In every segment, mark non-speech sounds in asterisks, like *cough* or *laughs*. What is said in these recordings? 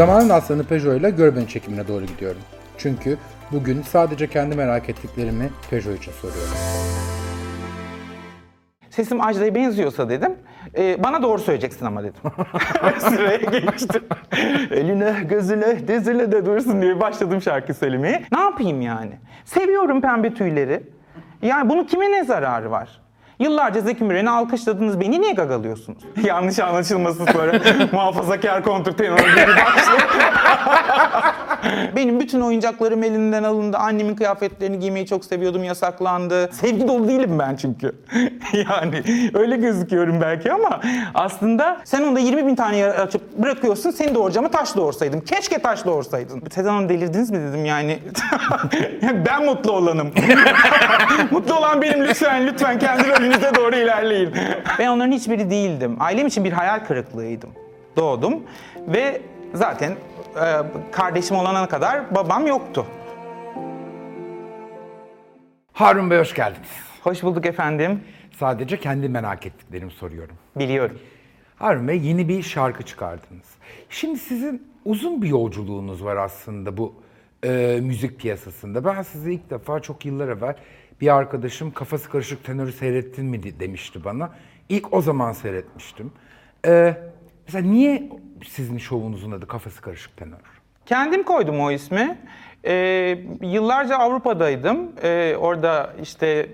Zamanın aslanı Peugeot ile Görbeni çekimine doğru gidiyorum. Çünkü bugün sadece kendi merak ettiklerimi Peugeot için soruyorum. Sesim Ajda'ya benziyorsa dedim. "E, bana doğru söyleyeceksin ama dedim. *laughs* Sıraya geçtim. Eline, gözüne, dizine de dursun diye başladım şarkı söylemeye. Ne yapayım yani? Seviyorum pembe tüyleri. Yani bunun kime ne zararı var? Yıllarca Zeki Müren'i alkışladınız, beni niye gagalıyorsunuz? *laughs* Yanlış anlaşılmasın sonra *laughs* muhafazakar kontrtenor gibi. *laughs* Benim bütün oyuncaklarım elinden alındı. Annemin kıyafetlerini giymeyi çok seviyordum, yasaklandı. Sevgi dolu değilim ben çünkü. yani öyle gözüküyorum belki ama aslında sen onda 20 bin tane açıp bırakıyorsun. Seni doğuracağıma taş doğursaydım. Keşke taş doğursaydın. Sezen Hanım delirdiniz mi dedim yani. ben mutlu olanım. mutlu olan benim lütfen lütfen kendi rolünüze doğru ilerleyin. ben onların hiçbiri değildim. Ailem için bir hayal kırıklığıydım. Doğdum ve zaten e, kardeşim olana kadar babam yoktu. Harun Bey hoş geldiniz. Hoş bulduk efendim. Sadece kendi merak ettiklerimi soruyorum. Biliyorum. Harun Bey yeni bir şarkı çıkardınız. Şimdi sizin uzun bir yolculuğunuz var aslında bu e, müzik piyasasında. Ben sizi ilk defa çok yıllar evvel bir arkadaşım kafası karışık tenörü seyrettin mi demişti bana. İlk o zaman seyretmiştim. E, mesela niye sizin şovunuzun adı kafası karışık tenör? Kendim koydum o ismi. Ee, yıllarca Avrupa'daydım. Ee, orada işte e,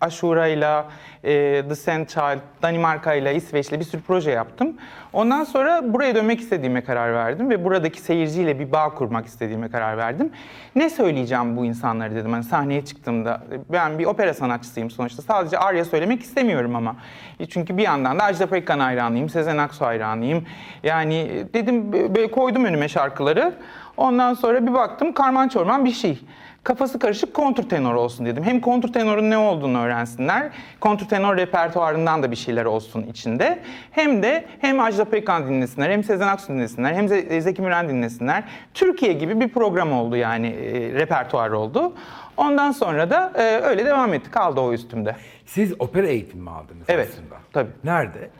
Aşura'yla, e, The Sandchild, Danimarka'yla, İsveç'le bir sürü proje yaptım. Ondan sonra buraya dönmek istediğime karar verdim ve buradaki seyirciyle bir bağ kurmak istediğime karar verdim. Ne söyleyeceğim bu insanlara dedim. Hani sahneye çıktığımda ben bir opera sanatçısıyım sonuçta. Sadece arya söylemek istemiyorum ama. E, Çünkü bir yandan da Ajda Pekkan hayranıyım, Sezen Aksu hayranıyım. Yani e, dedim böyle koydum önüme şarkıları. Ondan sonra bir baktım karman çorman bir şey. Kafası karışık kontrtenor olsun dedim. Hem kontrtenorun ne olduğunu öğrensinler. Kontrtenor repertuarından da bir şeyler olsun içinde. Hem de hem Ajda Pekkan dinlesinler, hem Sezen Aksu dinlesinler, hem Ze- Zeki Müren dinlesinler. Türkiye gibi bir program oldu yani e, repertuar oldu. Ondan sonra da e, öyle devam etti. Kaldı o üstümde. Siz opera eğitimi mi aldınız Evet, aslında? tabii. Nerede?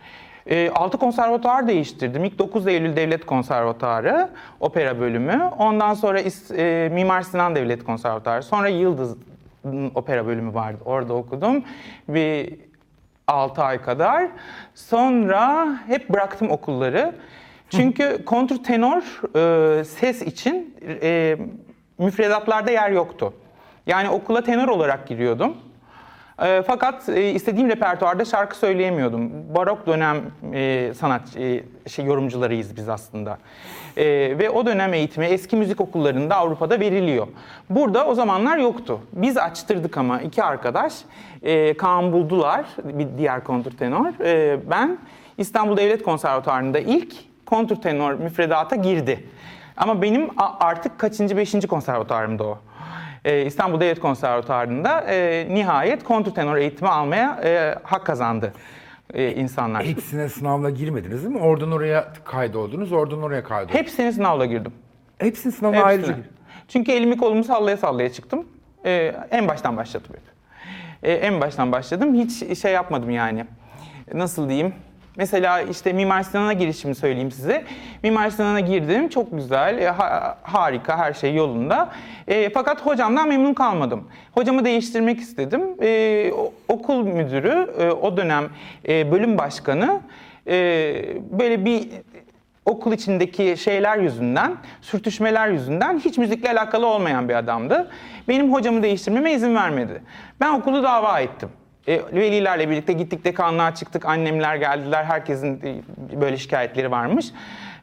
E, altı konservatuar değiştirdim. İlk 9 Eylül Devlet Konservatuarı, opera bölümü. Ondan sonra e, Mimar Sinan Devlet Konservatuarı. Sonra Yıldız opera bölümü vardı. Orada okudum. Bir 6 ay kadar. Sonra hep bıraktım okulları. Çünkü kontrtenor e, ses için e, müfredatlarda yer yoktu. Yani okula tenor olarak giriyordum. E, fakat e, istediğim repertuarda şarkı söyleyemiyordum. Barok dönem e, sanat e, şey yorumcularıyız biz aslında. E, ve o dönem eğitimi eski müzik okullarında Avrupa'da veriliyor. Burada o zamanlar yoktu. Biz açtırdık ama iki arkadaş e, Kaan Buldular, bir diğer kontrtenor. E, ben İstanbul Devlet Konservatuarı'nda ilk kontrtenor müfredata girdi. Ama benim artık kaçıncı, beşinci konservatuarımda o. Ee, İstanbul Devlet Konservatuarı'nda e, nihayet kontrtenor eğitimi almaya e, hak kazandı e, insanlar. Hepsine sınavla girmediniz değil mi? Oradan oraya kaydoldunuz, oradan oraya kaydoldunuz. Hepsini sınavla girdim. Hepsini sınavla Hepsine. ayrıca Çünkü elimi kolumu sallaya sallaya çıktım. En baştan başladım hep. En baştan başladım. Hiç şey yapmadım yani. Nasıl diyeyim? Mesela işte Mimar Sinan'a girişimi söyleyeyim size. Mimar Sinan'a girdim. Çok güzel, e, ha- harika, her şey yolunda. E, fakat hocamdan memnun kalmadım. Hocamı değiştirmek istedim. E, okul müdürü, e, o dönem e, bölüm başkanı e, böyle bir okul içindeki şeyler yüzünden, sürtüşmeler yüzünden hiç müzikle alakalı olmayan bir adamdı. Benim hocamı değiştirmeme izin vermedi. Ben okulu dava ettim. E, velilerle birlikte gittik dekanlığa çıktık, annemler geldiler, herkesin böyle şikayetleri varmış.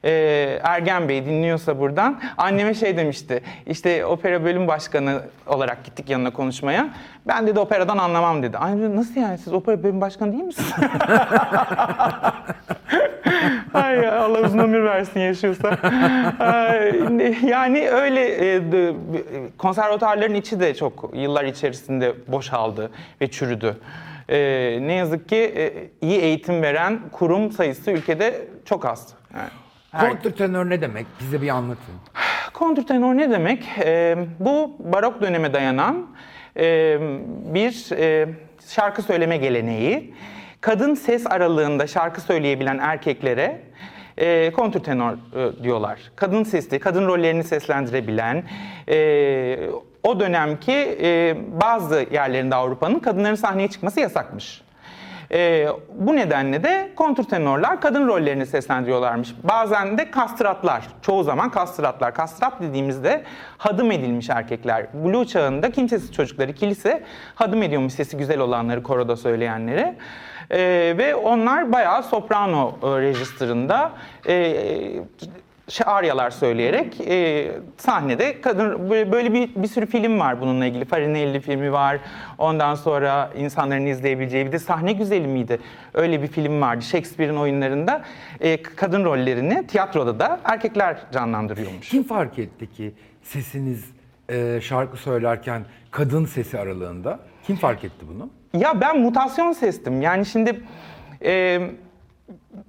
E, Ergen Bey dinliyorsa buradan anneme şey demişti, işte opera bölüm başkanı olarak gittik yanına konuşmaya. Ben dedi operadan anlamam dedi. Annem dedi, nasıl yani siz opera bölüm başkanı değil misiniz? *laughs* Ay Allah uzun ömür versin yaşıyorsa. Yani öyle e, konservatuarların içi de çok yıllar içerisinde boşaldı ve çürüdü. E, ne yazık ki e, iyi eğitim veren kurum sayısı ülkede çok az. Her- Kontrtenör ne demek? Bize bir anlatın. Kontrtenor ne demek? Ee, bu barok döneme dayanan e, bir e, şarkı söyleme geleneği. Kadın ses aralığında şarkı söyleyebilen erkeklere e, kontrtenor e, diyorlar. Kadın sesli, kadın rollerini seslendirebilen, e, o dönemki e, bazı yerlerinde Avrupa'nın kadınların sahneye çıkması yasakmış. E, bu nedenle de kontrtenorlar kadın rollerini seslendiriyorlarmış. Bazen de kastratlar, çoğu zaman kastratlar. Kastrat dediğimizde hadım edilmiş erkekler. Blue çağında kimsesiz çocukları kilise hadım ediyormuş sesi güzel olanları koroda söyleyenleri. E, ve onlar bayağı soprano e, registerında e, şey, aryalar söyleyerek e, sahnede kadın böyle, böyle bir bir sürü film var bununla ilgili. Farinelli filmi var. Ondan sonra insanların izleyebileceği bir de sahne güzeli miydi? Öyle bir film vardı. Shakespeare'in oyunlarında e, kadın rollerini tiyatroda da erkekler canlandırıyormuş. Kim fark etti ki sesiniz e, şarkı söylerken kadın sesi aralığında? Kim fark etti bunu? Ya ben mutasyon sestim. Yani şimdi e,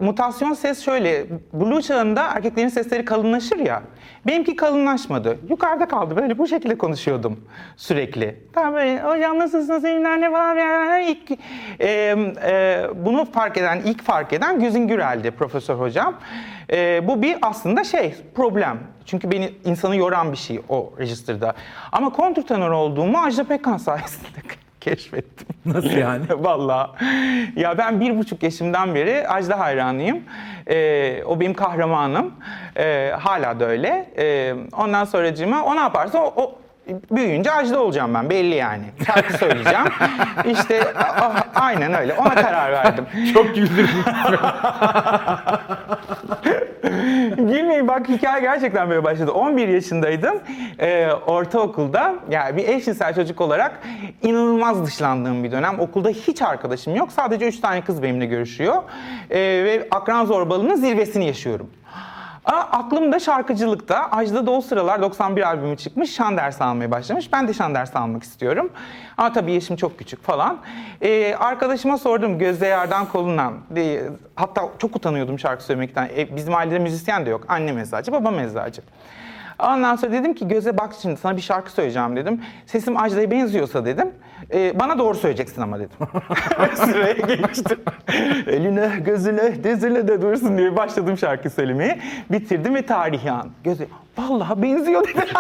mutasyon ses şöyle. Blue çağında erkeklerin sesleri kalınlaşır ya. Benimki kalınlaşmadı. Yukarıda kaldı. Böyle bu şekilde konuşuyordum sürekli. Tamam böyle hocam nasılsınız evler ne var ya ilk e, e, bunu fark eden ilk fark eden Güzin Gürel'di profesör hocam. E, bu bir aslında şey problem. Çünkü beni insanı yoran bir şey o register'da. Ama kontrtenor olduğumu Ajda Pekkan sayesinde keşfettim. Nasıl yani? *laughs* Vallahi. Ya ben bir buçuk yaşımdan beri Ajda hayranıyım. Ee, o benim kahramanım. Ee, hala da öyle. Ee, ondan sonracığıma o ne yaparsa o, o büyüyünce Ajda olacağım ben belli yani. Şarkı söyleyeceğim. *laughs* işte a- a- aynen öyle. Ona karar verdim. Çok güldürdün. *laughs* Gülmeyin bak hikaye gerçekten böyle başladı. 11 yaşındaydım. Ee, ortaokulda yani bir eşcinsel çocuk olarak inanılmaz dışlandığım bir dönem. Okulda hiç arkadaşım yok. Sadece 3 tane kız benimle görüşüyor. Ee, ve akran zorbalığının zirvesini yaşıyorum. Aa, aklımda şarkıcılıkta. Ajda da o sıralar 91 albümü çıkmış. Şan dersi almaya başlamış. Ben de şan dersi almak istiyorum. Ama tabii yaşım çok küçük falan. Ee, arkadaşıma sordum Gözde Yardan Kolundan. Ee, hatta çok utanıyordum şarkı söylemekten. E, bizim ailede müzisyen de yok. Annem eczacı, babam eczacı. Ondan sonra dedim ki Gözde bak şimdi sana bir şarkı söyleyeceğim dedim. Sesim Ajda'ya benziyorsa dedim. "E, bana doğru söyleyeceksin ama dedim. *laughs* Sıraya geçtim. Eline, gözüne, dizine de dursun diye başladım şarkı söylemeye. Bitirdim ve tarihi an. Gözde vallahi benziyor dedi. *laughs*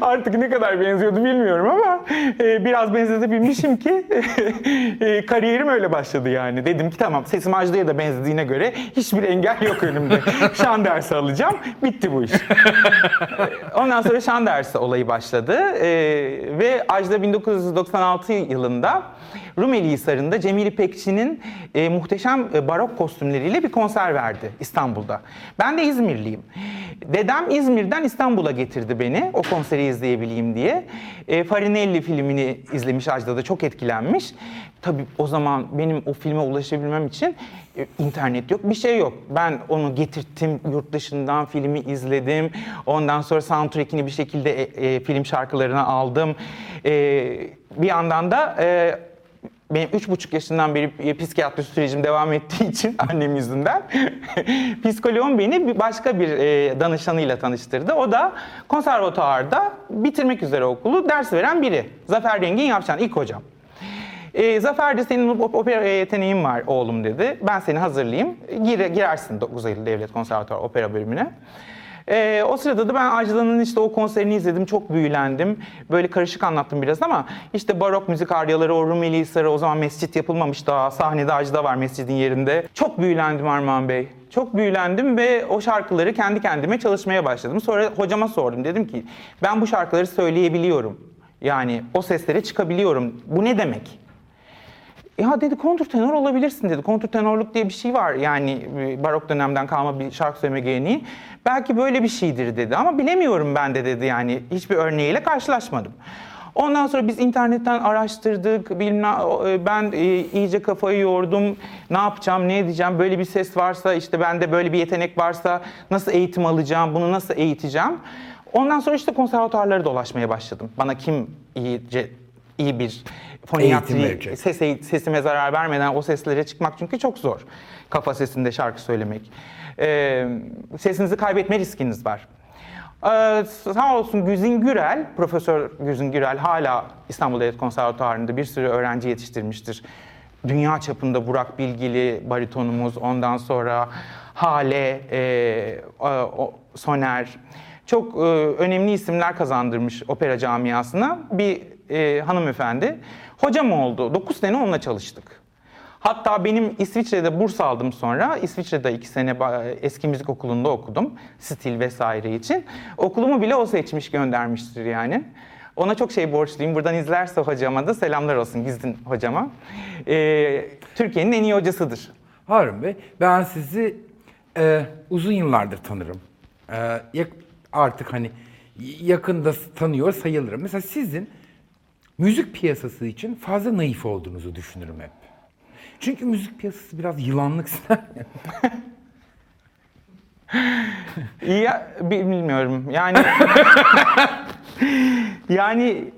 Artık ne kadar benziyordu bilmiyorum ama *laughs* e, biraz benzetebilmişim ki *laughs* e, kariyerim öyle başladı yani. Dedim ki tamam sesim Ajda'ya da benzediğine göre hiçbir engel yok önümde. *laughs* şan dersi alacağım. Bitti bu iş. Ondan sonra şan dersi olayı başladı E, ve Ajda 1996 yılında Rumeli Hisarı'nda Cemil İpekçi'nin e, muhteşem e, barok kostümleriyle bir konser verdi İstanbul'da. Ben de İzmirliyim. Dedem İzmir'den İstanbul'a getirdi beni o konseri izleyebileyim diye. E, Farinelli filmini izlemiş Ajda da çok etkilenmiş. Tabii o zaman benim o filme ulaşabilmem için e, internet yok, bir şey yok. Ben onu getirttim yurt dışından filmi izledim. Ondan sonra soundtrack'ini bir şekilde e, e, film şarkılarına aldım. E, bir yandan da e, benim üç buçuk yaşından beri psikiyatri sürecim devam ettiği için *laughs* annem yüzünden *laughs* psikoloğum beni başka bir e, danışanıyla tanıştırdı. O da konservatuarda bitirmek üzere okulu ders veren biri. Zafer Rengin Yapçan ilk hocam. E, Zafer de senin op- opera yeteneğin var oğlum dedi. Ben seni hazırlayayım. Gire, girersin 9 Eylül Devlet Konservatuarı opera bölümüne. E, o sırada da ben Ajda'nın işte o konserini izledim. Çok büyülendim. Böyle karışık anlattım biraz ama işte barok müzik aryaları, o Rumeli Hisarı o zaman mescit yapılmamış daha. Sahnede Ajda var mescidin yerinde. Çok büyülendim Armağan Bey. Çok büyülendim ve o şarkıları kendi kendime çalışmaya başladım. Sonra hocama sordum. Dedim ki ben bu şarkıları söyleyebiliyorum. Yani o seslere çıkabiliyorum. Bu ne demek? Ya dedi kontrtenor olabilirsin dedi. Kontrtenorluk diye bir şey var yani e, barok dönemden kalma bir şarkı söyleme geleneği. Belki böyle bir şeydir dedi ama bilemiyorum ben de dedi yani hiçbir örneğiyle karşılaşmadım. Ondan sonra biz internetten araştırdık, bilmem, e, ben e, iyice kafayı yordum, ne yapacağım, ne edeceğim, böyle bir ses varsa, işte bende böyle bir yetenek varsa nasıl eğitim alacağım, bunu nasıl eğiteceğim. Ondan sonra işte konservatuarları dolaşmaya başladım. Bana kim iyice iyi bir foniyatri ses, sesime zarar vermeden o seslere çıkmak çünkü çok zor. Kafa sesinde şarkı söylemek. Ee, sesinizi kaybetme riskiniz var. Ee, sağ olsun Güzin Gürel, Profesör Güzin Gürel hala İstanbul Devlet Konservatuarı'nda bir sürü öğrenci yetiştirmiştir. dünya çapında Burak Bilgili baritonumuz, ondan sonra Hale, e, o, Soner, çok e, önemli isimler kazandırmış opera camiasına bir e, hanımefendi. Hocam oldu. 9 sene onunla çalıştık. Hatta benim İsviçre'de burs aldım sonra. İsviçre'de iki sene eski müzik okulunda okudum. Stil vesaire için. Okulumu bile o seçmiş göndermiştir yani. Ona çok şey borçluyum. Buradan izlerse hocama da selamlar olsun Gizlin hocama. Ee, Türkiye'nin en iyi hocasıdır. Harun Bey, ben sizi e, uzun yıllardır tanırım. E, artık hani yakında tanıyor sayılırım. Mesela sizin müzik piyasası için fazla naif olduğunuzu düşünürüm hep. Çünkü müzik piyasası biraz yılanlık *laughs* ya bilmiyorum. Yani *laughs* yani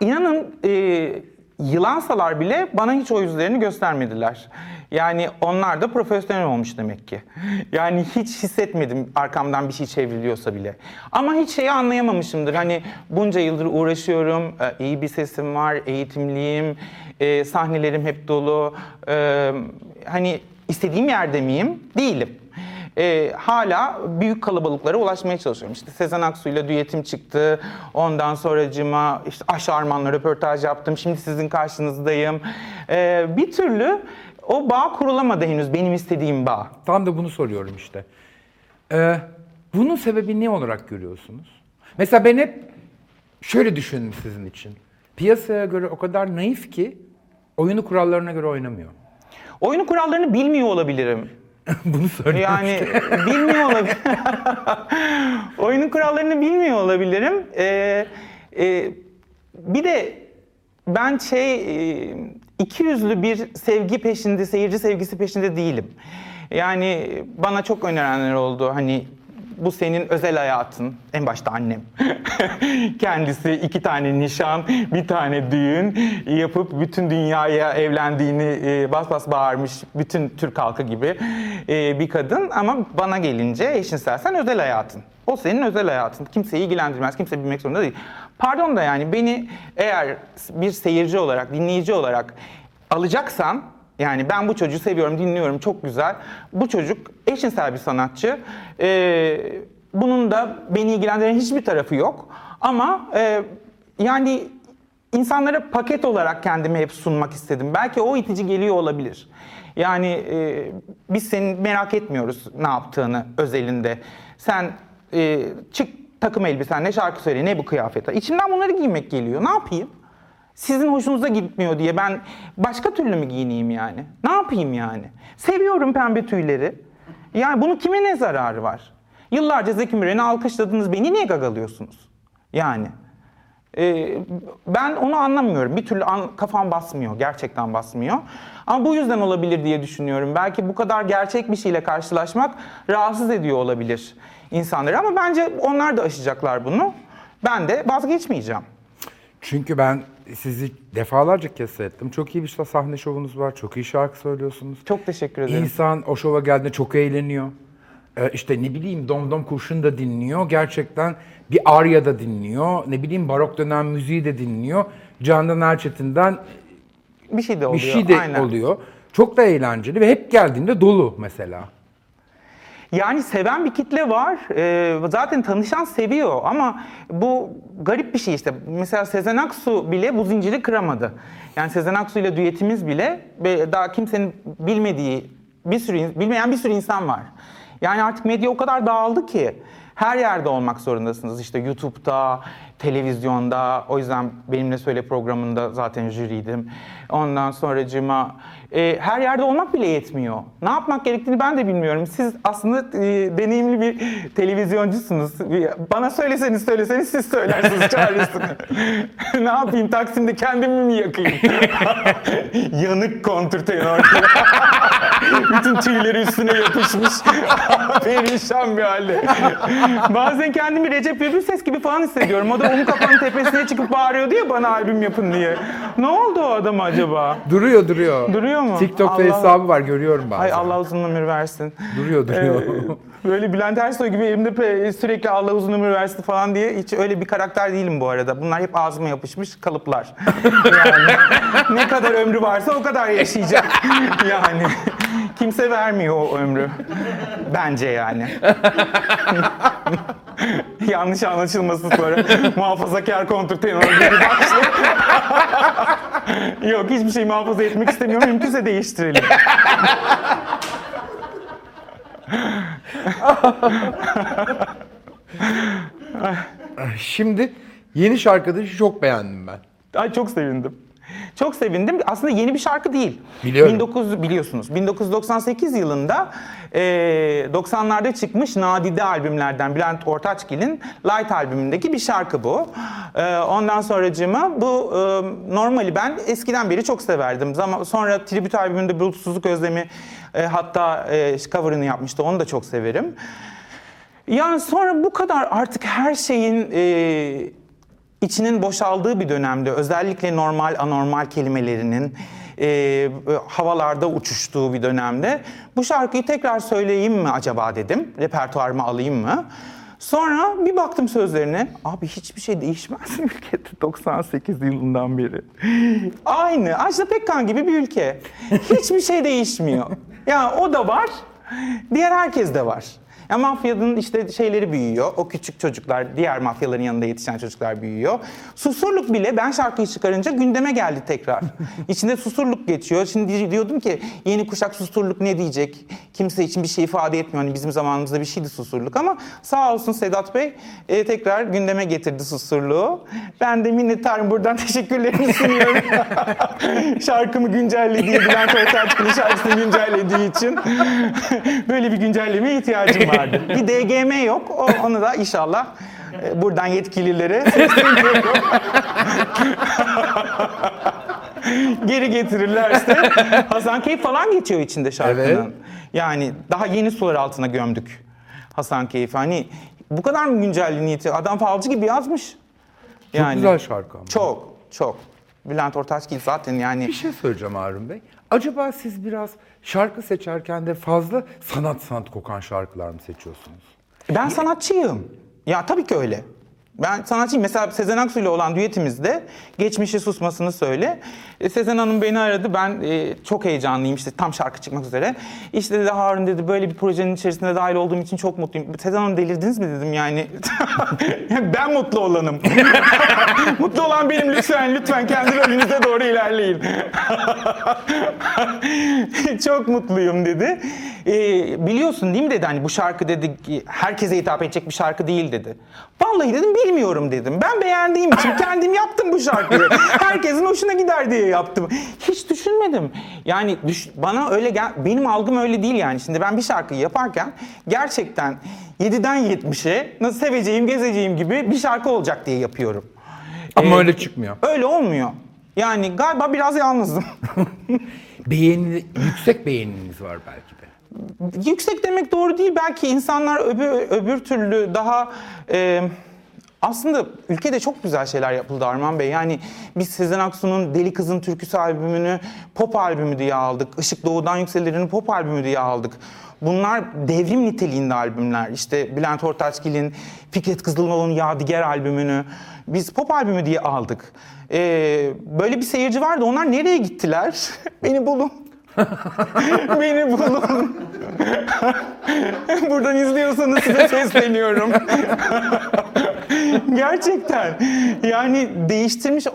inanın e, yılansalar bile bana hiç o yüzlerini göstermediler. Yani onlar da profesyonel olmuş demek ki. Yani hiç hissetmedim arkamdan bir şey çevriliyorsa bile. Ama hiç şeyi anlayamamışımdır. Hani bunca yıldır uğraşıyorum, e, iyi bir sesim var, eğitimliyim, e, sahnelerim hep dolu. E, hani istediğim yerde miyim? Değilim e, hala büyük kalabalıklara ulaşmaya çalışıyorum. İşte Sezen Aksu ile düetim çıktı. Ondan sonra cima işte Aşarman'la röportaj yaptım. Şimdi sizin karşınızdayım. E, bir türlü o bağ kurulamadı henüz benim istediğim bağ. Tam da bunu soruyorum işte. Ee, bunun sebebi ne olarak görüyorsunuz? Mesela ben hep şöyle düşündüm sizin için. Piyasaya göre o kadar naif ki oyunu kurallarına göre oynamıyor. Oyunu kurallarını bilmiyor olabilirim. *laughs* Bunu söylüyorum Yani *laughs* bilmiyor olabilirim. *laughs* Oyunun kurallarını bilmiyor olabilirim. Ee, e, bir de ben şey e, iki yüzlü bir sevgi peşinde, seyirci sevgisi peşinde değilim. Yani bana çok önerenler oldu. Hani bu senin özel hayatın. En başta annem. *laughs* Kendisi iki tane nişan, bir tane düğün yapıp bütün dünyaya evlendiğini e, bas bas bağırmış bütün Türk halkı gibi e, bir kadın. Ama bana gelince eşinselsen özel hayatın. O senin özel hayatın. Kimseyi ilgilendirmez, kimse bilmek zorunda değil. Pardon da yani beni eğer bir seyirci olarak, dinleyici olarak alacaksan yani ben bu çocuğu seviyorum, dinliyorum, çok güzel. Bu çocuk eşcinsel bir sanatçı. Ee, bunun da beni ilgilendiren hiçbir tarafı yok. Ama e, yani insanlara paket olarak kendimi hep sunmak istedim. Belki o itici geliyor olabilir. Yani e, biz seni merak etmiyoruz ne yaptığını özelinde. Sen e, çık takım elbisenle şarkı söyle ne bu kıyafete. İçimden bunları giymek geliyor. Ne yapayım? Sizin hoşunuza gitmiyor diye ben başka türlü mü giyineyim yani? Ne yapayım yani? Seviyorum pembe tüyleri. Yani bunun kime ne zararı var? Yıllarca Zeki Müren'i alkışladınız, beni niye gagalıyorsunuz? Yani. Ee, ben onu anlamıyorum. Bir türlü an, kafam basmıyor, gerçekten basmıyor. Ama bu yüzden olabilir diye düşünüyorum. Belki bu kadar gerçek bir şeyle karşılaşmak rahatsız ediyor olabilir insanları. Ama bence onlar da aşacaklar bunu. Ben de vazgeçmeyeceğim. Çünkü ben sizi defalarca kez seyrettim. Çok iyi bir sahne şovunuz var. Çok iyi şarkı söylüyorsunuz. Çok teşekkür ederim. İnsan o şova geldiğinde çok eğleniyor. Ee, işte ne bileyim Dom Dom Kurşun da dinliyor. Gerçekten bir Arya da dinliyor. Ne bileyim barok dönem müziği de dinliyor. Candan Erçetin'den bir şey de oluyor. Bir şey de Aynen. oluyor. Çok da eğlenceli ve hep geldiğinde dolu mesela. Yani seven bir kitle var. Ee, zaten tanışan seviyor ama bu garip bir şey işte. Mesela Sezen Aksu bile bu zinciri kıramadı. Yani Sezen Aksu ile düetimiz bile daha kimsenin bilmediği bir sürü bilmeyen bir sürü insan var. Yani artık medya o kadar dağıldı ki her yerde olmak zorundasınız. İşte YouTube'da, televizyonda. O yüzden benimle söyle programında zaten jüriydim. Ondan sonra cima e, her yerde olmak bile yetmiyor. Ne yapmak gerektiğini ben de bilmiyorum. Siz aslında e, deneyimli bir televizyoncusunuz. Bana söyleseniz söyleseniz siz söylersiniz çaresini. *laughs* ne yapayım Taksim'de kendimi mi yakayım? *laughs* *laughs* Yanık kontrtenor. Bütün tüyleri üstüne yapışmış. *laughs* Perişan bir halde. Bazen kendimi Recep İvedik ses gibi falan hissediyorum. O da onun kafanın tepesine çıkıp bağırıyordu ya bana albüm yapın diye. Ne oldu o adam acaba? Duruyor duruyor. Duruyor mu? TikTok'ta Allah- hesabı var görüyorum bazen. Ay Allah uzun ömür versin. Duruyor duruyor. Ee, böyle Bülent Ersoy gibi elimde sürekli Allah uzun ömür versin falan diye hiç öyle bir karakter değilim bu arada. Bunlar hep ağzıma yapışmış kalıplar. *laughs* Yani ne kadar ömrü varsa o kadar yaşayacak. *laughs* Yani kimse vermiyor o ömrü. Bence yani. *laughs* Yanlış anlaşılmasın sonra. Muhafazakar kontrtenor gibi başlıyor. Yok hiçbir şey muhafaza etmek istemiyorum. Mümkünse değiştirelim. Şimdi yeni şarkıda çok beğendim ben. Ay çok sevindim. Çok sevindim. Aslında yeni bir şarkı değil. Biliyorum. 1900 biliyorsunuz. 1998 yılında e, 90'larda çıkmış nadide albümlerden Bülent Ortaçgil'in Light albümündeki bir şarkı bu. E, ondan sonracığıma bu e, normali ben eskiden beri çok severdim. Zaman sonra tribüt albümünde Bulutsuzluk Özlemi e, hatta e, cover'ını yapmıştı. Onu da çok severim. Yani sonra bu kadar artık her şeyin e, içinin boşaldığı bir dönemde özellikle normal anormal kelimelerinin e, havalarda uçuştuğu bir dönemde bu şarkıyı tekrar söyleyeyim mi acaba dedim. Repertuarıma alayım mı? Sonra bir baktım sözlerine. Abi hiçbir şey değişmez *laughs* ülkede 98 yılından beri. Aynı. Ajda Pekkan gibi bir ülke. Hiçbir şey değişmiyor. Yani o da var. Diğer herkes de var. Ya mafyanın işte şeyleri büyüyor. O küçük çocuklar, diğer mafyaların yanında yetişen çocuklar büyüyor. Susurluk bile ben şarkıyı çıkarınca gündeme geldi tekrar. *laughs* İçinde susurluk geçiyor. Şimdi diyordum ki yeni kuşak susurluk ne diyecek? Kimse için bir şey ifade etmiyor. Hani bizim zamanımızda bir şeydi susurluk ama sağ olsun Sedat Bey e, tekrar gündeme getirdi susurluğu. Ben de minnettarım buradan *laughs* teşekkürlerimi sunuyorum. *laughs* Şarkımı güncellediği, Bülent Ortaçgil'in şarkısını güncellediği için böyle bir güncellemeye ihtiyacım vardı. Bir DGM yok. O, onu da inşallah e, buradan yetkililere sesleniyorum. *laughs* Geri getirirlerse Hasan Keyif falan geçiyor içinde şarkının. Evet. Yani daha yeni sular altına gömdük Hasan Keyif. Hani bu kadar mı güncelliğini yitiyor? Adam falcı gibi yazmış. Çok güzel şarkı ama. Çok, çok. Bülent Ortaçgil zaten yani Bir şey söyleyeceğim Harun Bey. Acaba siz biraz şarkı seçerken de fazla sanat sanat kokan şarkılar mı seçiyorsunuz? Ben sanatçıyım. Ya tabii ki öyle. Ben sanatçıyım. Mesela Sezen Aksu ile olan düetimizde geçmişi susmasını söyle. E, Sezen Hanım beni aradı. Ben e, çok heyecanlıyım işte tam şarkı çıkmak üzere. İşte dedi Harun dedi böyle bir projenin içerisinde dahil olduğum için çok mutluyum. Sezen Hanım delirdiniz mi dedim yani. *laughs* ben mutlu olanım. *laughs* mutlu olan benim lütfen lütfen kendi rolünüze doğru ilerleyin. *laughs* çok mutluyum dedi. E, biliyorsun değil mi dedi hani bu şarkı dedi herkese hitap edecek bir şarkı değil dedi. Vallahi dedim bilmiyorum dedim. Ben beğendiğim için kendim yaptım bu şarkıyı. *laughs* Herkesin hoşuna gider diye yaptım. Hiç düşünmedim. Yani düş- bana öyle gel benim algım öyle değil yani. Şimdi ben bir şarkıyı yaparken gerçekten 7'den 70'e nasıl seveceğim, gezeceğim gibi bir şarkı olacak diye yapıyorum. Ama Ee, öyle çıkmıyor. Öyle olmuyor. Yani galiba biraz yalnızım. *laughs* Beğeni, yüksek beğeniniz var belki de. Yüksek demek doğru değil. Belki insanlar öbür, öbür türlü daha... e, aslında ülkede çok güzel şeyler yapıldı Arman Bey. Yani biz Sezen Aksu'nun Deli Kızın Türküsü albümünü pop albümü diye aldık. Işık Doğu'dan Yükselir'in pop albümü diye aldık. Bunlar devrim niteliğinde albümler. İşte Bülent Ortaçgil'in Fikret Kızılmoğlu'nun Yadigar albümünü biz pop albümü diye aldık. E, böyle bir seyirci vardı. Onlar nereye gittiler? *laughs* Beni bulun. *laughs* Beni bulun. *laughs* Buradan izliyorsanız size sesleniyorum. *laughs* Gerçekten. Yani değiştirmiş,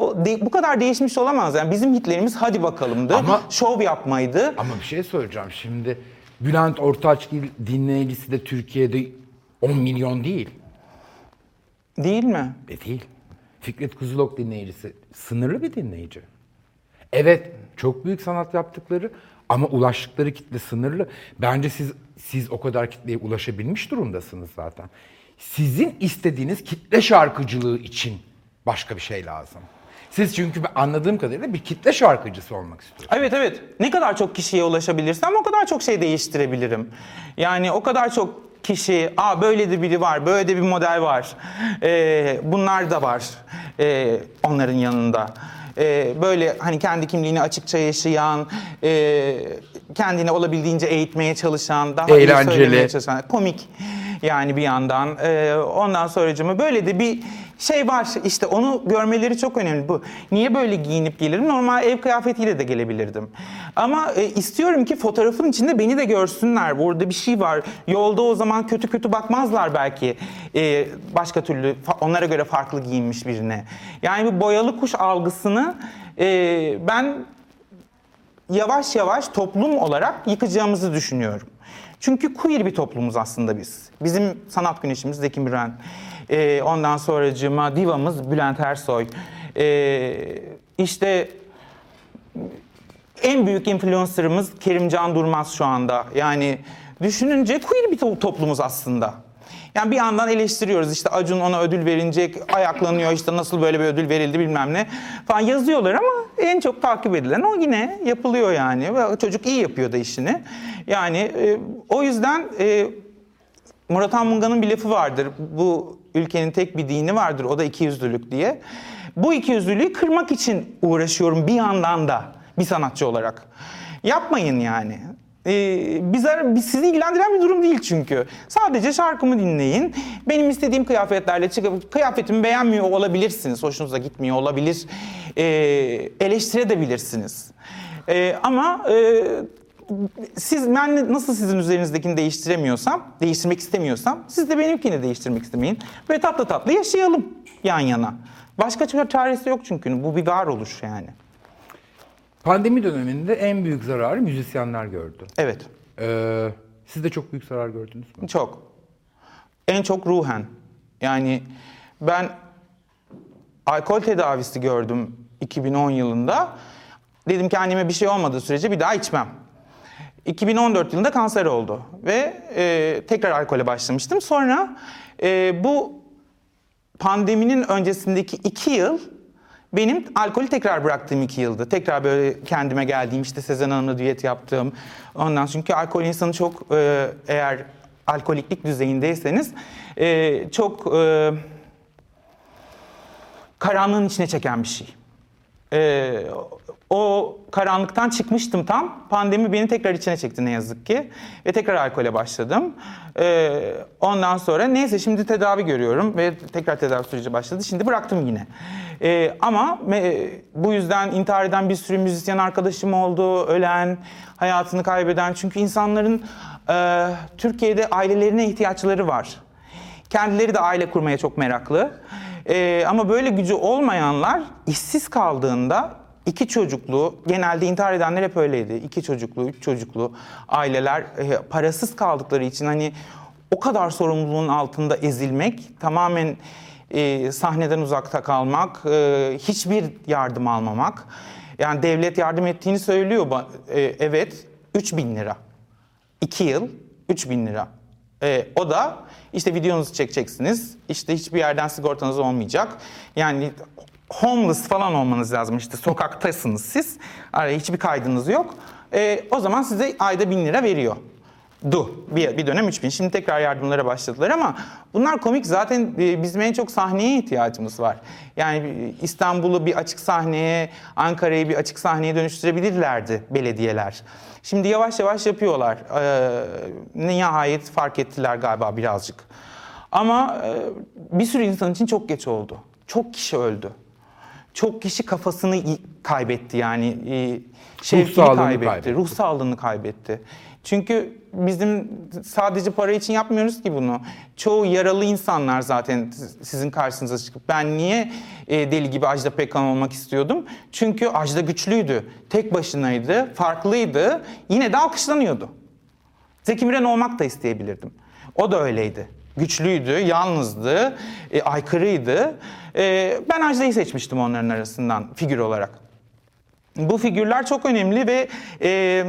bu kadar değişmiş olamaz. Yani bizim hitlerimiz hadi bakalımdı. Ama- Şov yapmaydı. Ama bir şey söyleyeceğim şimdi. Bülent Ortaçgil dinleyicisi de Türkiye'de 10 milyon değil. Değil mi? E değil. Fikret Kuzulok dinleyicisi sınırlı bir dinleyici. Evet çok büyük sanat yaptıkları ama ulaştıkları kitle sınırlı. Bence siz siz o kadar kitleye ulaşabilmiş durumdasınız zaten. Sizin istediğiniz kitle şarkıcılığı için başka bir şey lazım. Siz çünkü anladığım kadarıyla bir kitle şarkıcısı olmak istiyorsunuz. Evet evet. Ne kadar çok kişiye ulaşabilirsem o kadar çok şey değiştirebilirim. Yani o kadar çok kişi, aa böyle de biri var, böyle de bir model var. Ee, bunlar da var ee, onların yanında. Ee, böyle hani kendi kimliğini açıkça yaşayan, e, kendini olabildiğince eğitmeye çalışan, daha iyi Eğlenceli. söylemeye çalışan, komik yani bir yandan. Ee, ondan sonracığıma böyle de bir şey var işte onu görmeleri çok önemli bu. Niye böyle giyinip gelirim? Normal ev kıyafetiyle de gelebilirdim. Ama e, istiyorum ki fotoğrafın içinde beni de görsünler. Burada bir şey var. Yolda o zaman kötü kötü bakmazlar belki. e, başka türlü onlara göre farklı giyinmiş birine. Yani bu boyalı kuş algısını e, ben yavaş yavaş toplum olarak yıkacağımızı düşünüyorum. Çünkü queer bir toplumuz aslında biz. Bizim sanat güneşimiz Zeki Müren. Ee, ondan sonracığıma divamız Bülent Ersoy. Ee, işte en büyük influencer'ımız Kerimcan Durmaz şu anda. Yani düşününce queer bir to- toplumuz aslında. Yani bir yandan eleştiriyoruz işte Acun ona ödül verilecek, ayaklanıyor işte nasıl böyle bir ödül verildi bilmem ne falan yazıyorlar ama en çok takip edilen o yine yapılıyor yani. Çocuk iyi yapıyor da işini. Yani e, o yüzden e, Murat Anmunga'nın bir lafı vardır. Bu ülkenin tek bir dini vardır. O da ikiyüzlülük diye. Bu ikiyüzlülüğü kırmak için uğraşıyorum bir yandan da bir sanatçı olarak. Yapmayın yani. Ee, bize, biz sizi ilgilendiren bir durum değil çünkü. Sadece şarkımı dinleyin. Benim istediğim kıyafetlerle çıkıp kıyafetimi beğenmiyor olabilirsiniz. Hoşunuza gitmiyor olabilir. Ee, eleştirebilirsiniz. Ee, ama e, siz ben nasıl sizin üzerinizdekini değiştiremiyorsam, değiştirmek istemiyorsam siz de benimkini değiştirmek istemeyin. Ve tatlı tatlı yaşayalım yan yana. Başka çare- çaresi yok çünkü bu bir varoluş yani. Pandemi döneminde en büyük zararı müzisyenler gördü. Evet, Ee, siz de çok büyük zarar gördünüz mü? çok. En çok ruhen. Yani ben alkol tedavisi gördüm 2010 yılında. Dedim kendime bir şey olmadığı sürece bir daha içmem. 2014 yılında kanser oldu ve e, tekrar alkole başlamıştım. Sonra e, bu pandeminin öncesindeki iki yıl benim alkolü tekrar bıraktığım iki yıldı. Tekrar böyle kendime geldiğim işte Sezen Hanım'la düet yaptığım. Ondan çünkü alkol insanı çok e, eğer alkoliklik düzeyindeyseniz e, çok e, karanlığın içine çeken bir şey. Ee, o karanlıktan çıkmıştım tam. Pandemi beni tekrar içine çekti ne yazık ki. Ve tekrar alkole başladım. Ee, ondan sonra neyse şimdi tedavi görüyorum ve tekrar tedavi süreci başladı. Şimdi bıraktım yine. Ee, ama me- bu yüzden intihar eden bir sürü müzisyen arkadaşım oldu. Ölen, hayatını kaybeden. Çünkü insanların e, Türkiye'de ailelerine ihtiyaçları var. Kendileri de aile kurmaya çok meraklı. Ee, ama böyle gücü olmayanlar işsiz kaldığında iki çocuklu, genelde intihar edenler hep öyleydi. İki çocuklu, üç çocuklu aileler e, parasız kaldıkları için hani o kadar sorumluluğun altında ezilmek, tamamen e, sahneden uzakta kalmak, e, hiçbir yardım almamak. Yani devlet yardım ettiğini söylüyor. E, evet, 3000 lira. 2 yıl 3000 lira. Ee, o da işte videonuzu çekeceksiniz. İşte hiçbir yerden sigortanız olmayacak. Yani homeless falan olmanız lazım. İşte sokaktasınız siz. Hiçbir kaydınız yok. Ee, o zaman size ayda 1000 lira veriyor. Du. Bir, bir dönem 3000. Şimdi tekrar yardımlara başladılar ama bunlar komik. Zaten e, bizim en çok sahneye ihtiyacımız var. Yani e, İstanbul'u bir açık sahneye, Ankara'yı bir açık sahneye dönüştürebilirlerdi belediyeler. Şimdi yavaş yavaş yapıyorlar. Ee, nihayet fark ettiler galiba birazcık. Ama e, bir sürü insan için çok geç oldu. Çok kişi öldü. Çok kişi kafasını kaybetti yani. E, şevkini kaybetti, kaybetti. ruh sağlığını kaybetti. Çünkü bizim sadece para için yapmıyoruz ki bunu. Çoğu yaralı insanlar zaten sizin karşınıza çıkıp ben niye e, deli gibi Ajda Pekkan olmak istiyordum? Çünkü Ajda güçlüydü, tek başınaydı, farklıydı, yine de alkışlanıyordu. Zeki Müren olmak da isteyebilirdim. O da öyleydi. Güçlüydü, yalnızdı, e, aykırıydı. E, ben Ajda'yı seçmiştim onların arasından figür olarak. Bu figürler çok önemli ve e,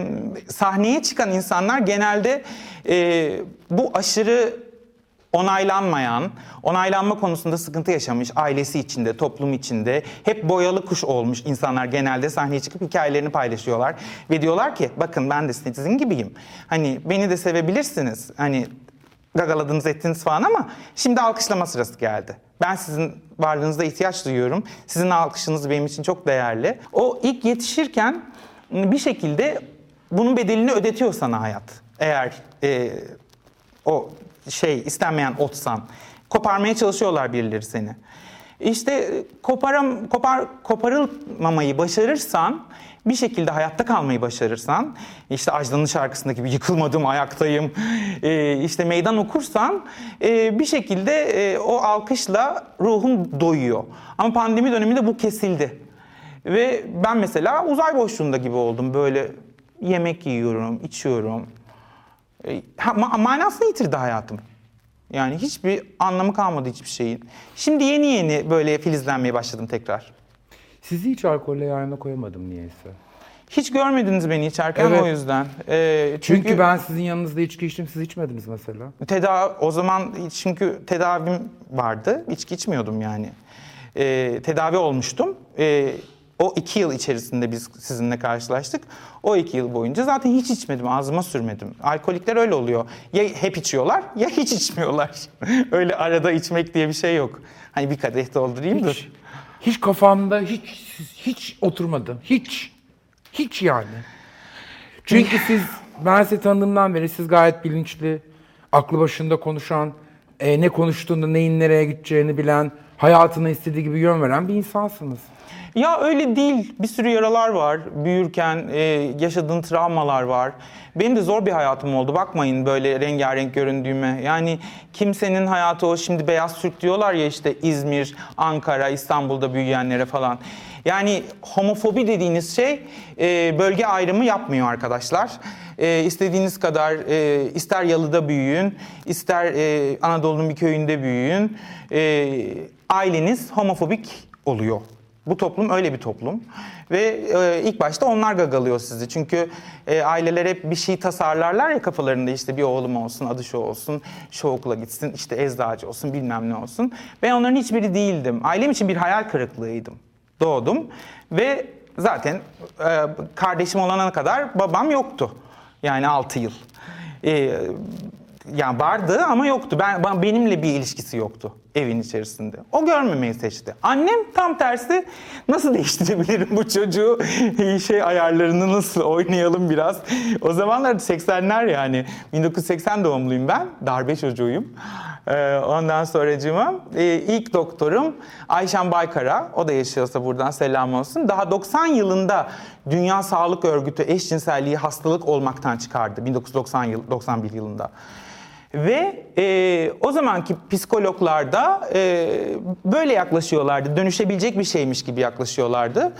sahneye çıkan insanlar genelde e, bu aşırı onaylanmayan, onaylanma konusunda sıkıntı yaşamış ailesi içinde, toplum içinde hep boyalı kuş olmuş insanlar genelde sahneye çıkıp hikayelerini paylaşıyorlar ve diyorlar ki bakın ben de sizin gibiyim. Hani beni de sevebilirsiniz. Hani gagaladınız ettiniz falan ama şimdi alkışlama sırası geldi. Ben sizin varlığınıza ihtiyaç duyuyorum. Sizin alkışınız benim için çok değerli. O ilk yetişirken bir şekilde bunun bedelini ödetiyor sana hayat. Eğer e, o şey istenmeyen otsan. Koparmaya çalışıyorlar birileri seni. İşte koparam, kopar, koparılmamayı başarırsan, bir şekilde hayatta kalmayı başarırsan, işte Ajda'nın şarkısındaki gibi yıkılmadım ayaktayım, e, işte meydan okursan e, bir şekilde e, o alkışla ruhun doyuyor. Ama pandemi döneminde bu kesildi. Ve ben mesela uzay boşluğunda gibi oldum. Böyle yemek yiyorum, içiyorum. E, ma- manasını yitirdi hayatım. Yani hiçbir anlamı kalmadı hiçbir şeyin. Şimdi yeni yeni böyle filizlenmeye başladım tekrar. Sizi hiç alkolle yanına koyamadım niyeyse. Hiç görmediniz beni içerken Evet. o yüzden. E, Çünkü, ben sizin yanınızda içki içtim, siz içmediniz mesela. tedavi o zaman çünkü tedavim vardı. İçki içmiyordum yani. E, tedavi olmuştum. E, o iki yıl içerisinde biz sizinle karşılaştık. O iki yıl boyunca zaten hiç içmedim, ağzıma sürmedim. Alkolikler öyle oluyor. Ya hep içiyorlar ya hiç içmiyorlar. *laughs* öyle arada içmek diye bir şey yok. Hani bir kadeh doldurayım da. Hiç, kafamda hiç hiç oturmadı. Hiç. Hiç yani. Çünkü siz ben sizi tanıdığımdan beri siz gayet bilinçli, aklı başında konuşan, e, ne konuştuğunda neyin nereye gideceğini bilen, hayatına istediği gibi yön veren bir insansınız. Ya öyle değil. Bir sürü yaralar var. Büyürken e, yaşadığın travmalar var. Benim de zor bir hayatım oldu. Bakmayın böyle rengarenk göründüğüme. Yani kimsenin hayatı o şimdi beyaz Türk diyorlar ya işte İzmir, Ankara, İstanbul'da büyüyenlere falan. Yani homofobi dediğiniz şey e, bölge ayrımı yapmıyor arkadaşlar. E, istediğiniz kadar e, ister yalıda büyüyün, ister e, Anadolu'nun bir köyünde büyüyün. E, aileniz homofobik oluyor. Bu toplum öyle bir toplum ve e, ilk başta onlar gagalıyor sizi. Çünkü e, aileler hep bir şey tasarlarlar ya kafalarında işte bir oğlum olsun, adı şu olsun, şu okula gitsin, işte eczacı olsun, bilmem ne olsun. Ben onların hiçbiri değildim. Ailem için bir hayal kırıklığıydım. Doğdum ve zaten e, kardeşim olana kadar babam yoktu. Yani 6 yıl. E, yani vardı ama yoktu. Ben, ben- benimle bir ilişkisi yoktu evin içerisinde. O görmemeyi seçti. Annem tam tersi nasıl değiştirebilirim bu çocuğu? *laughs* şey ayarlarını nasıl oynayalım biraz. O zamanlar 80'ler yani. 1980 doğumluyum ben. Darbe çocuğuyum. Ee, ondan sonracığıma e, ilk doktorum Ayşen Baykara. O da yaşıyorsa buradan selam olsun. Daha 90 yılında Dünya Sağlık Örgütü eşcinselliği hastalık olmaktan çıkardı. 1990 yıl, 91 yılında. Ve e, o zamanki psikologlar da e, böyle yaklaşıyorlardı. Dönüşebilecek bir şeymiş gibi yaklaşıyorlardı.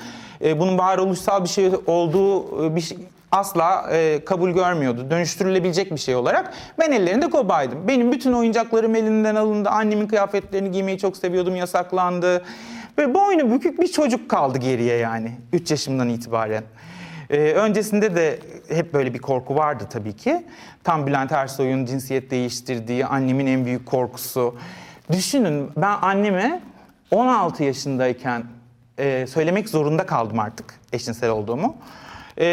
E, bunun varoluşsal bir şey olduğu e, bir şey asla e, kabul görmüyordu. Dönüştürülebilecek bir şey olarak. Ben ellerinde kobaydım. Benim bütün oyuncaklarım elinden alındı. Annemin kıyafetlerini giymeyi çok seviyordum, yasaklandı. Ve boynu bükük bir çocuk kaldı geriye yani 3 yaşımdan itibaren. Ee, öncesinde de hep böyle bir korku vardı tabii ki. Tam Bülent Ersoy'un cinsiyet değiştirdiği, annemin en büyük korkusu. Düşünün ben anneme 16 yaşındayken e, söylemek zorunda kaldım artık eşcinsel olduğumu. E,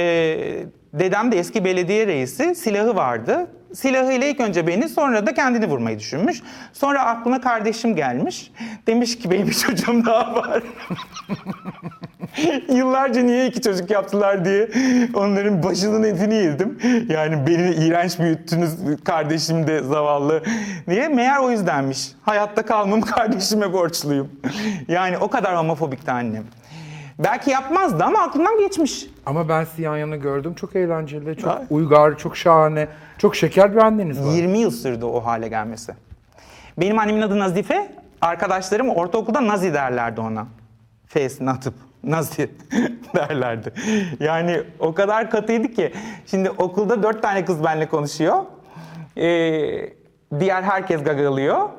dedem de eski belediye reisi, silahı vardı. Silahıyla ilk önce beni sonra da kendini vurmayı düşünmüş. Sonra aklına kardeşim gelmiş. Demiş ki benim bir çocuğum daha var. *laughs* *laughs* Yıllarca niye iki çocuk yaptılar diye onların başının etini yedim. Yani beni iğrenç büyüttünüz kardeşim de zavallı diye. Meğer o yüzdenmiş. Hayatta kalmam *laughs* kardeşime borçluyum. Yani o kadar homofobikti annem. Belki yapmazdı ama aklımdan geçmiş. Ama ben sizi yan yana gördüm. Çok eğlenceli, çok Ay. uygar, çok şahane, çok şeker bir anneniz var. 20 yıl sürdü o hale gelmesi. Benim annemin adı Nazife. Arkadaşlarım ortaokulda Nazi derlerdi ona. F'sini atıp Nazi *laughs* derlerdi. Yani o kadar katıydı ki. Şimdi okulda dört tane kız benimle konuşuyor. Ee, diğer herkes gagalıyor.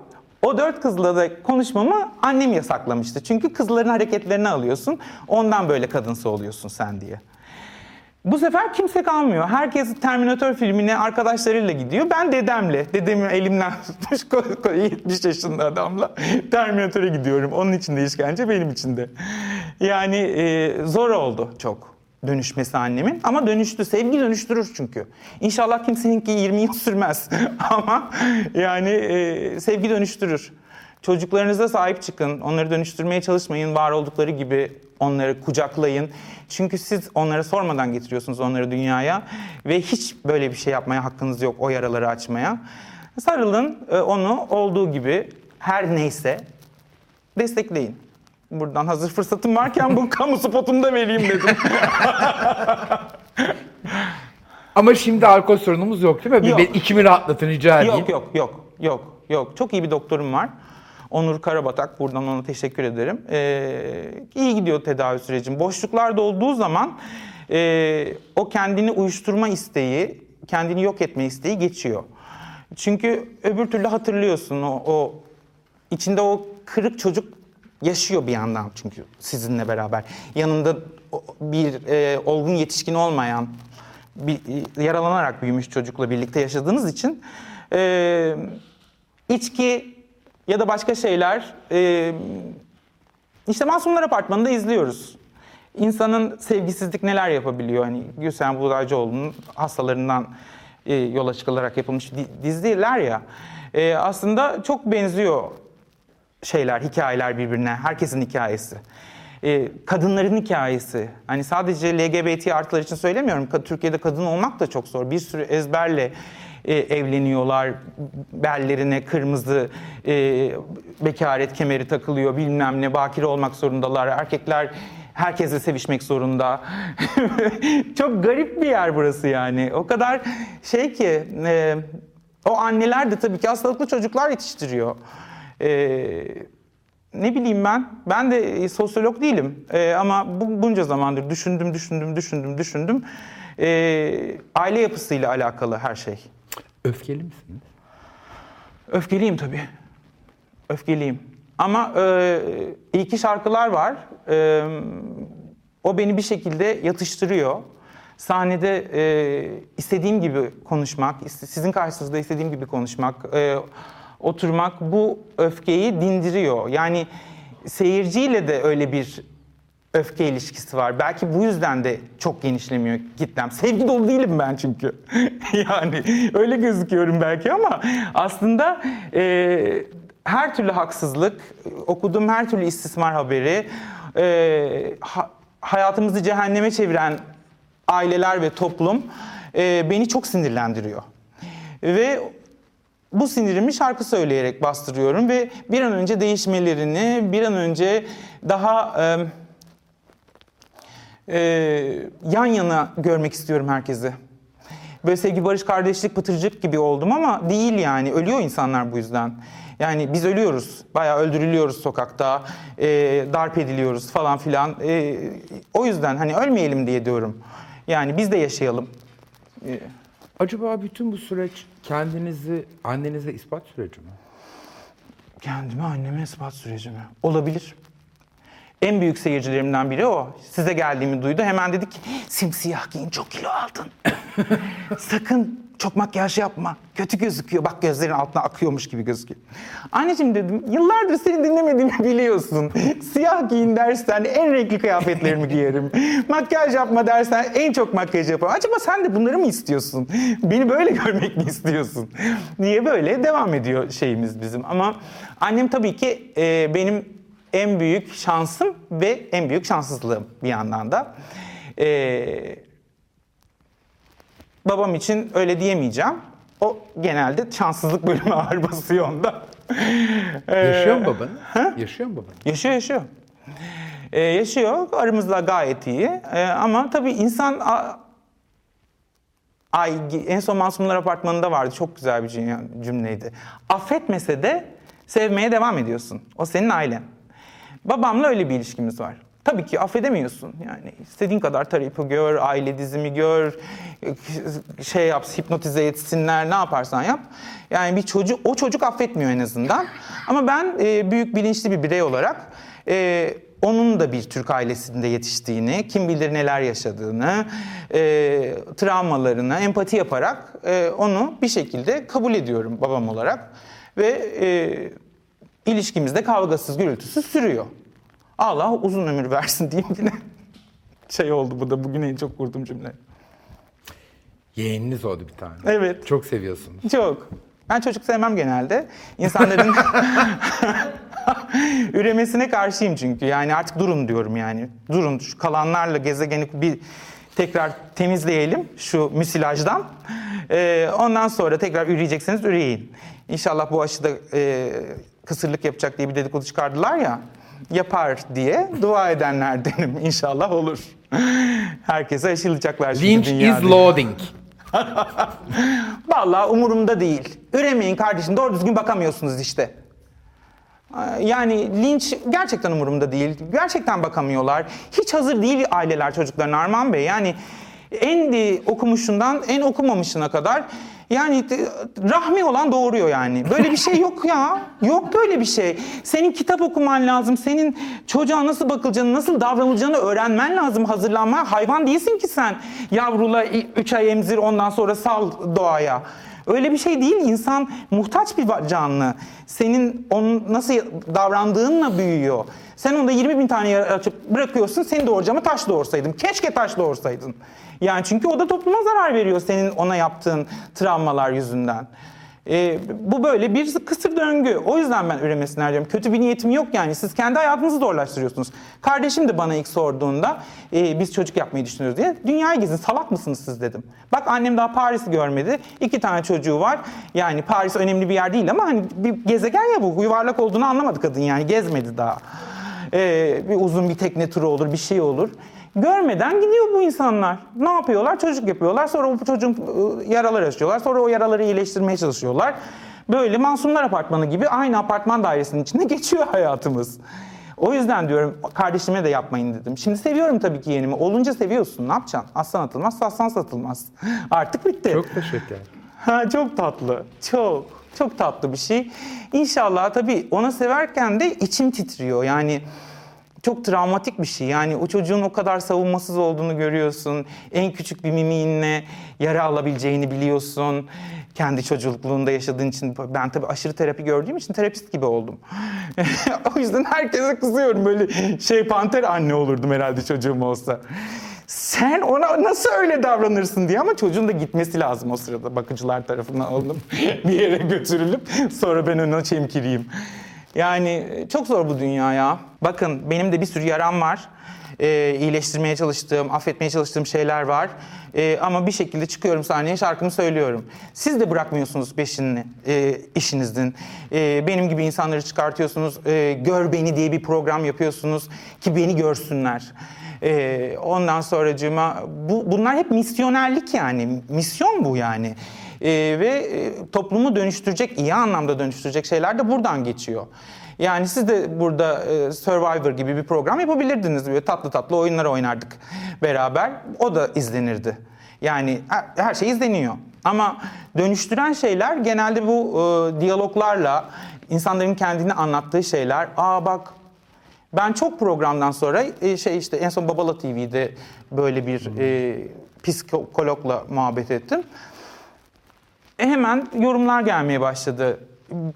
O dört kızla da konuşmamı annem yasaklamıştı. Çünkü kızların hareketlerini alıyorsun. Ondan böyle kadınsı oluyorsun sen diye. Bu sefer kimse kalmıyor. Herkes Terminator filmine arkadaşlarıyla gidiyor. Ben dedemle, dedemi elimden *laughs* tutmuş ko- ko- 70 yaşında adamla Terminator'a gidiyorum. Onun için de işkence, benim için de. Yani e, zor oldu çok dönüşmesi annemin. Ama dönüştü. Sevgi dönüştürür çünkü. İnşallah kimseninki 20 yıl sürmez. *laughs* Ama yani e, sevgi dönüştürür. Çocuklarınıza sahip çıkın. Onları dönüştürmeye çalışmayın. Var oldukları gibi onları kucaklayın. Çünkü siz onlara sormadan getiriyorsunuz onları dünyaya. Ve hiç böyle bir şey yapmaya hakkınız yok. O yaraları açmaya. Sarılın. e, Onu olduğu gibi her neyse destekleyin. Buradan hazır fırsatım varken bu *laughs* kamu spotunu da vereyim dedim. Ama şimdi alkol sorunumuz yok değil mi? Yok. ben içimi rahatlatın rica edeyim. Yok yok yok yok yok. Çok iyi bir doktorum var. Onur Karabatak. Buradan ona teşekkür ederim. Ee, iyi gidiyor tedavi sürecim. Boşluklarda olduğu zaman e, o kendini uyuşturma isteği, kendini yok etme isteği geçiyor. Çünkü öbür türlü hatırlıyorsun o, o içinde o kırık çocuk yaşıyor bir yandan çünkü sizinle beraber. Yanında bir e, olgun yetişkin olmayan bir, e, yaralanarak büyümüş çocukla birlikte yaşadığınız için e, içki ya da başka şeyler e, işte Masumlar Apartmanı'nda izliyoruz. İnsanın sevgisizlik neler yapabiliyor? Hani Gülsen Buğdaycıoğlu'nun hastalarından e, yola çıkılarak yapılmış di- diziler ya. E, aslında çok benziyor şeyler, hikayeler birbirine. Herkesin hikayesi. Ee, kadınların hikayesi. Hani sadece LGBT artılar için söylemiyorum. Türkiye'de kadın olmak da çok zor. Bir sürü ezberle e, evleniyorlar. Bellerine kırmızı e, bekaret kemeri takılıyor. Bilmem ne bakire olmak zorundalar. Erkekler herkesle sevişmek zorunda. *laughs* çok garip bir yer burası yani. O kadar şey ki e, o anneler de tabii ki hastalıklı çocuklar yetiştiriyor. Ee, ne bileyim ben, ben de e, sosyolog değilim Ee, ama bu, bunca zamandır düşündüm, düşündüm, düşündüm, düşündüm. Ee, aile yapısıyla alakalı her şey. Öfkeli misiniz? Öfkeliyim tabii. Öfkeliyim. Ama e, iyi ki şarkılar var. E, o beni bir şekilde yatıştırıyor. Sahnede e, istediğim gibi konuşmak, sizin karşınızda istediğim gibi konuşmak, e, oturmak bu öfkeyi dindiriyor. Yani seyirciyle de öyle bir öfke ilişkisi var. Belki bu yüzden de çok genişlemiyor kitlem. Sevgi dolu değilim ben çünkü. *laughs* yani öyle gözüküyorum belki ama aslında e, her türlü haksızlık, okuduğum her türlü istismar haberi, e, ha- hayatımızı cehenneme çeviren aileler ve toplum e, beni çok sinirlendiriyor. Ve bu sinirimi şarkı söyleyerek bastırıyorum ve bir an önce değişmelerini, bir an önce daha e, e, yan yana görmek istiyorum herkesi. Böyle sevgi, barış, kardeşlik, pıtırcık gibi oldum ama değil yani. Ölüyor insanlar bu yüzden. Yani biz ölüyoruz. Bayağı öldürülüyoruz sokakta. e, darp ediliyoruz falan filan. E, o yüzden hani ölmeyelim diye diyorum. Yani biz de yaşayalım. E, Acaba bütün bu süreç kendinizi annenize ispat süreci mi? Kendime anneme ispat süreci mi? Olabilir. En büyük seyircilerimden biri o. Size geldiğimi duydu. Hemen dedi ki simsiyah giyin çok kilo aldın. *laughs* Sakın çok makyaj yapma. Kötü gözüküyor. Bak gözlerin altına akıyormuş gibi gözüküyor. Anneciğim dedim yıllardır seni dinlemediğimi *laughs* biliyorsun. Siyah giyin dersen en renkli kıyafetlerimi *laughs* giyerim. Makyaj yapma dersen en çok makyaj yaparım. Acaba sen de bunları mı istiyorsun? Beni böyle *laughs* görmek mi istiyorsun? Niye böyle devam ediyor şeyimiz bizim. Ama annem tabii ki e, benim en büyük şansım ve en büyük şanssızlığım bir yandan da. Ee, babam için öyle diyemeyeceğim. O genelde şanssızlık bölümü *laughs* ağır basıyor onda. *laughs* Ee, Yaşıyor mu baban? Yaşıyor mu baban? Yaşıyor yaşıyor. Ee, yaşıyor. Aramızda gayet iyi. Ee, ama tabii insan... Ay en son Masumlar Apartmanı'nda vardı. Çok güzel bir cümle- cümleydi. Affetmese de sevmeye devam ediyorsun. O senin ailen. Babamla öyle bir ilişkimiz var. Tabii ki affedemiyorsun. Yani istediğin kadar tarayıpı gör, aile dizimi gör, şey yap, hipnotize etsinler, ne yaparsan yap. Yani bir çocuk, o çocuk affetmiyor en azından. Ama ben e, büyük bilinçli bir birey olarak e, onun da bir Türk ailesinde yetiştiğini, kim bilir neler yaşadığını, e, travmalarını empati yaparak e, onu bir şekilde kabul ediyorum babam olarak. Ve e, ilişkimizde kavgasız, gürültüsüz sürüyor. Allah uzun ömür versin *laughs* diyeyim yine. Şey oldu bu da bugün en çok kurduğum cümle. Yeğeniniz oldu bir tane. Evet. Çok seviyorsunuz. Çok. Ben çocuk sevmem genelde. İnsanların *laughs* üremesine karşıyım çünkü. Yani artık durun diyorum yani. Durun şu kalanlarla gezegeni bir tekrar temizleyelim şu müsilajdan. Ee, ondan sonra tekrar üreyecekseniz üreyin. İnşallah bu aşıda e, kısırlık yapacak diye bir dedikodu çıkardılar ya. Yapar diye dua edenlerdenim. *laughs* İnşallah olur. Herkese aşılayacaklar şimdi Lynch dünyada. is loading. *laughs* Vallahi umurumda değil. Üremeyin kardeşim doğru düzgün bakamıyorsunuz işte. Yani linç gerçekten umurumda değil. Gerçekten bakamıyorlar. Hiç hazır değil aileler çocuklarına Arman Bey. Yani en okumuşundan en okumamışına kadar yani de- rahmi olan doğuruyor yani. Böyle bir şey yok ya. Yok böyle bir şey. Senin kitap okuman lazım. Senin çocuğa nasıl bakılacağını, nasıl davranılacağını öğrenmen lazım. Hazırlanma. Hayvan değilsin ki sen. Yavrula 3 ay emzir ondan sonra sal doğaya. Öyle bir şey değil. İnsan muhtaç bir canlı. Senin onun nasıl davrandığınla büyüyor. Sen onda 20 bin tane açıp bırakıyorsun. Seni doğuracağıma taş doğursaydım. Keşke taş doğursaydın. Yani çünkü o da topluma zarar veriyor senin ona yaptığın travmalar yüzünden. Ee, bu böyle bir kısır döngü. O yüzden ben üremesini arıyorum. Kötü bir niyetim yok yani. Siz kendi hayatınızı zorlaştırıyorsunuz. Kardeşim de bana ilk sorduğunda e, biz çocuk yapmayı düşünüyoruz diye. Dünyayı gezin salak mısınız siz dedim. Bak annem daha Paris'i görmedi. İki tane çocuğu var. Yani Paris önemli bir yer değil ama hani bir gezegen ya bu. Yuvarlak olduğunu anlamadı kadın yani gezmedi daha. Ee, bir uzun bir tekne turu olur bir şey olur. Görmeden gidiyor bu insanlar. Ne yapıyorlar? Çocuk yapıyorlar. Sonra o çocuğun ıı, yaralar açıyorlar. Sonra o yaraları iyileştirmeye çalışıyorlar. Böyle Masumlar Apartmanı gibi aynı apartman dairesinin içinde *laughs* geçiyor hayatımız. O yüzden diyorum kardeşime de yapmayın dedim. Şimdi seviyorum tabii ki yeğenimi. Olunca seviyorsun. Ne yapacaksın? Aslan atılmaz, aslan satılmaz. *laughs* Artık bitti. Çok da şeker. Ha, çok tatlı. Çok. Çok tatlı bir şey. İnşallah tabii ona severken de içim titriyor. Yani çok travmatik bir şey. Yani o çocuğun o kadar savunmasız olduğunu görüyorsun. En küçük bir mimiğinle yara alabileceğini biliyorsun. Kendi çocukluğunda yaşadığın için ben tabii aşırı terapi gördüğüm için terapist gibi oldum. *laughs* o yüzden herkese kızıyorum. Böyle şey panter anne olurdum herhalde çocuğum olsa. Sen ona nasıl öyle davranırsın diye ama çocuğun da gitmesi lazım o sırada bakıcılar tarafından alınıp *laughs* bir yere götürülüp sonra ben ona çemkireyim. Yani çok zor bu dünya ya. Bakın benim de bir sürü yaram var. Ee, iyileştirmeye çalıştığım, affetmeye çalıştığım şeyler var. Ee, ama bir şekilde çıkıyorum sahneye şarkımı söylüyorum. Siz de bırakmıyorsunuz peşini e, işinizin. Ee, benim gibi insanları çıkartıyorsunuz. Ee, Gör Beni diye bir program yapıyorsunuz ki beni görsünler. Ee, ondan sonracığıma bu, bunlar hep misyonerlik yani. Misyon bu yani. Ee, ve e, toplumu dönüştürecek, iyi anlamda dönüştürecek şeyler de buradan geçiyor. Yani siz de burada e, Survivor gibi bir program yapabilirdiniz. Böyle tatlı tatlı oyunlar oynardık beraber. O da izlenirdi. Yani her, her şey izleniyor. Ama dönüştüren şeyler genelde bu e, diyaloglarla, insanların kendini anlattığı şeyler. Aa bak ben çok programdan sonra e, şey işte en son Babala TV'de böyle bir e, psikologla muhabbet ettim. E hemen yorumlar gelmeye başladı.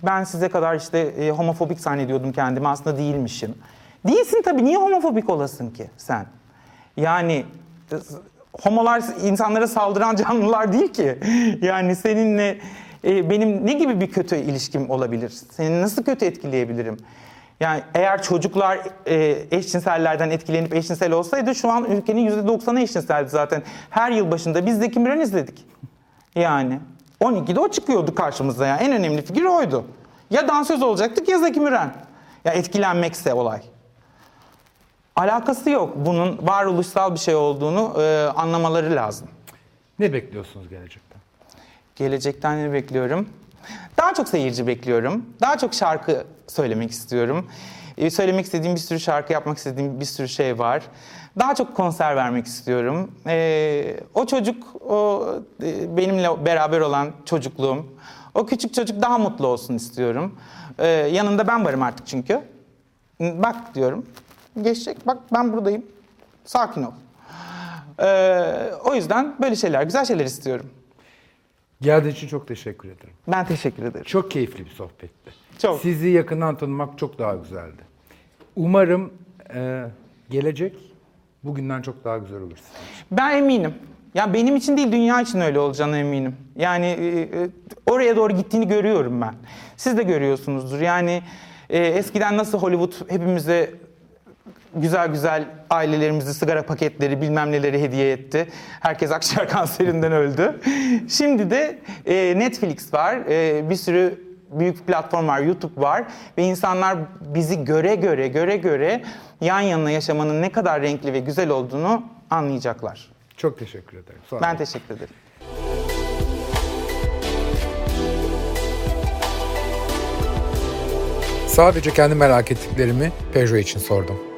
Ben size kadar işte e, homofobik zannediyordum kendimi aslında değilmişim. Değilsin tabii niye homofobik olasın ki sen? Yani e, homolar insanlara saldıran *laughs* canlılar değil ki. Yani seninle e, benim ne gibi bir kötü ilişkim olabilir? Seni nasıl kötü etkileyebilirim? Yani eğer çocuklar e, eşcinsellerden etkilenip eşcinsel olsaydı şu an ülkenin %90'ı eşcinseldi zaten. Her yıl başında biz Zeki Müren izledik. Yani 12'de o çıkıyordu karşımıza ya. En önemli figür oydu. Ya dansöz olacaktık ya Zeki Müren. Ya etkilenmekse olay. Alakası yok. Bunun varoluşsal bir şey olduğunu e, anlamaları lazım. Ne bekliyorsunuz gelecekten? Gelecekten ne bekliyorum? Daha çok seyirci bekliyorum. Daha çok şarkı söylemek istiyorum. Ee, söylemek istediğim bir sürü şarkı, yapmak istediğim bir sürü şey var. Daha çok konser vermek istiyorum. Ee, o çocuk, o e, benimle beraber olan çocukluğum, o küçük çocuk daha mutlu olsun istiyorum. Ee, yanında ben varım artık çünkü. Bak diyorum. Geçecek. Bak ben buradayım. Sakin ol. Ee, o yüzden böyle şeyler, güzel şeyler istiyorum. Geldiğin için çok teşekkür ederim. Ben teşekkür ederim. Çok keyifli bir sohbetti. Çok. Sizi yakından tanımak çok daha güzeldi. Umarım e, gelecek bugünden çok daha güzel olur. Ben eminim. Ya benim için değil dünya için öyle olacağına eminim. Yani e, e, oraya doğru gittiğini görüyorum ben. Siz de görüyorsunuzdur. Yani e, eskiden nasıl Hollywood hepimize güzel güzel ailelerimizi sigara paketleri bilmem neleri hediye etti. Herkes akciğer *laughs* kanserinden öldü. Şimdi de e, Netflix var. E, bir sürü büyük platform var, YouTube var ve insanlar bizi göre göre göre göre yan yana yaşamanın ne kadar renkli ve güzel olduğunu anlayacaklar. Çok teşekkür ederim. Sağ olun. Ben teşekkür ederim. Sadece kendi merak ettiklerimi Peugeot için sordum.